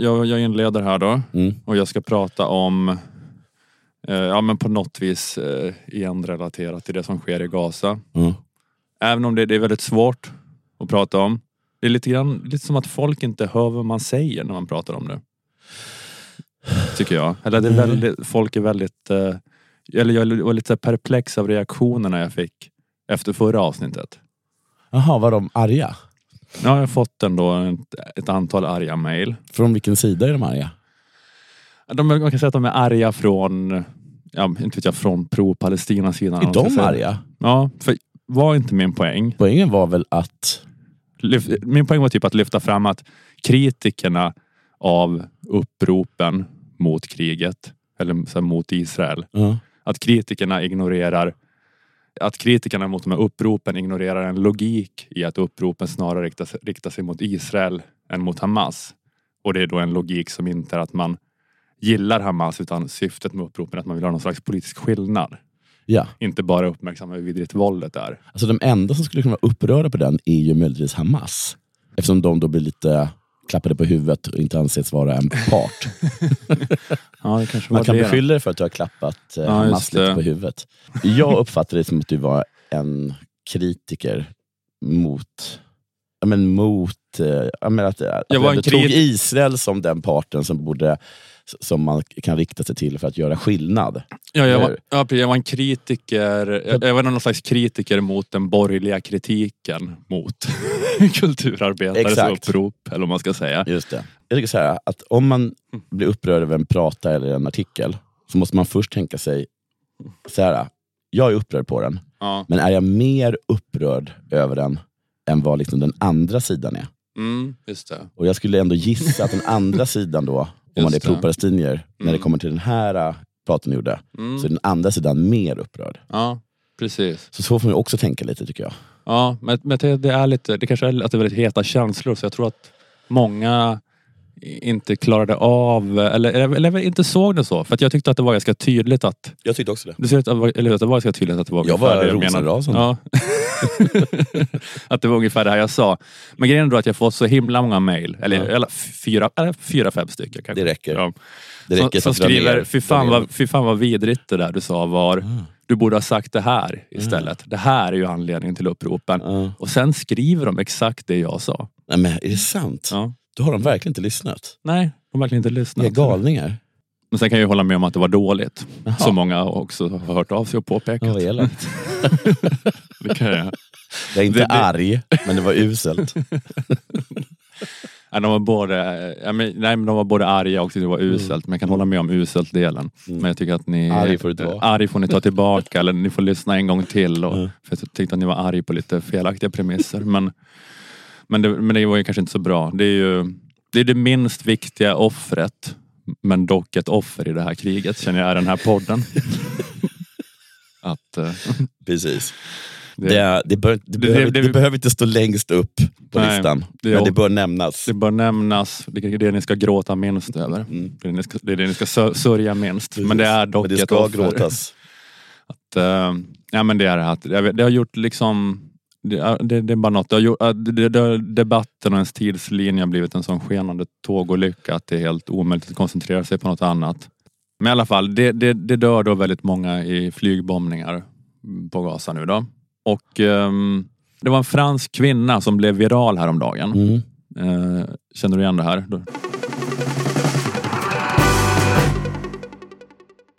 Jag, jag inleder här då Mm. och jag ska prata om, eh, ja men på något vis eh, igen relaterat till det som sker i Gaza. Mm. Även om det, det är väldigt svårt att prata om. Det är lite, grann, lite som att folk inte hör vad man säger när man pratar om det. Tycker jag. Eller det är Nej. väldigt, folk är väldigt... Eh, eller jag var lite perplex av reaktionerna jag fick efter förra avsnittet. Jaha, var de arga? Nu har jag fått ändå ett, ett antal arga mejl. Från vilken sida är de arga? De, man kan säga att de är arga från, ja, inte vet jag, från pro-Palestina-sidan. Är om man ska de arga? Ja, för var inte min poäng. Poängen var väl att... Min poäng var typ att lyfta fram att kritikerna av uppropen mot kriget, eller mot Israel, Ja. att kritikerna ignorerar att kritikerna mot de här uppropen ignorerar en logik i att uppropen snarare riktar riktar sig mot Israel än mot Hamas. Och det är då en logik som inte är att man gillar Hamas utan syftet med uppropen är att man vill ha någon slags politisk skillnad. ja. Inte bara uppmärksamma hur vidrigt våldet är. Alltså de enda som skulle kunna vara upprörda på den är ju möjligtvis Hamas. Eftersom de då blir lite klappade på huvudet och inte anses vara en part. Ja, Man kan beskylla dig för att du har klappat eh, Ja, det. på huvudet. Jag uppfattade det som att du var en kritiker mot Ja, men mot eh, jag menar att, att Jag du var ändå tog Israel som den parten som borde som man kan rikta sig till för att göra skillnad. Ja, jag, var, ja, jag var en kritiker. Jag, jag var någon slags kritiker mot den borgerliga kritiken mot kulturarbetares Exakt. upprop. Eller vad man ska säga. Just det. Jag tycker så här, att om man blir upprörd över en prata eller en artikel så måste man först tänka sig så här. Jag är upprörd på den, Ja. men är jag mer upprörd över den än vad liksom den andra sidan är? Mm, just det. Och jag skulle ändå gissa att den andra sidan då, om man är pro-palestinier, när det Mm. kommer till den här äh, praten ni gjorde, Mm. så är den andra sidan mer upprörd. Ja, precis. Så så får man också tänka lite tycker jag. Ja, men, men det, det är lite, det kanske är att det är väldigt heta känslor så jag tror att många inte klarade av, eller, eller, eller inte såg det så. För att jag tyckte att det var ganska tydligt att Jag tyckte också det. Du att det var, eller att det var ganska tydligt att det var Jag var det menade. rosenrasande. Ja. att det var ungefär det här jag sa. Men grejen är då att jag fått så himla många mejl. Eller, eller fyra, eller fyra, fem stycken kanske. Det räcker. Ja. Det Som, räcker som att dra skriver, ner- fy dra fan, ner vad, fy fan vad vidrigt det där du sa var. Ah. Du borde ha sagt det här istället. Det här är ju anledningen till uppropen. Ja. Och sen skriver de exakt det jag sa. Nej, men är det sant? Ja. Då har de verkligen inte lyssnat. Nej, de har verkligen inte Ni är lyssnat. galningar. Men sen kan jag ju hålla med om att det var dåligt. Jaha. Som många också har hört av sig och påpekat. Ja, vad elakt. Det kan jag. Jag är inte Det- det- arg, men det var uselt. Ja, de var både, ja, men, nej, men de var både arga och det var uselt. Men jag kan hålla med om uselt-delen. Mm. Men jag tycker att ni... Arg får du vara. Arg får ni ta tillbaka eller ni får lyssna en gång till. Och, Mm. För jag tyckte att ni var arg på lite felaktiga premisser. Men, men, det, men det var ju kanske inte så bra. Det är ju det, är det minst viktiga offret. Men dock ett offer i det här kriget känner jag är den här podden. att, eh, Precis. det, Det, det, bör, det, behöver, det- behöver inte stå längst upp på Nej, listan, men det bör nämnas. det bör nämnas. Det är det ni ska gråta minst över. Mm. Det är det ni ska, det ni ska sö- sörja minst. Men det är dock Men det ett ska offer. gråtas. Att, eh, ja, men det är det här det har gjort liksom det, är- det, det är bara något. Det att det, det, debatten och ens tidslinje har blivit en sån skenande tågolycka att det är helt omöjligt att koncentrera sig på något annat. Men i alla fall, det, det, det dör då väldigt många i flygbombningar på Gaza nu då. Och ehm, det var en fransk kvinna som blev viral häromdagen. Mm. Eh, känner du igen det här?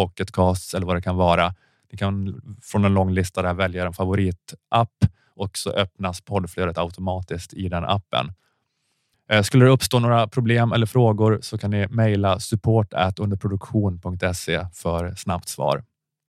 pocketcast eller vad det kan vara. Ni kan från en lång lista där välja en favoritapp och så öppnas poddflödet automatiskt i den appen. Eh, skulle det uppstå några problem eller frågor så kan ni mejla support underproduktion.se för snabbt svar.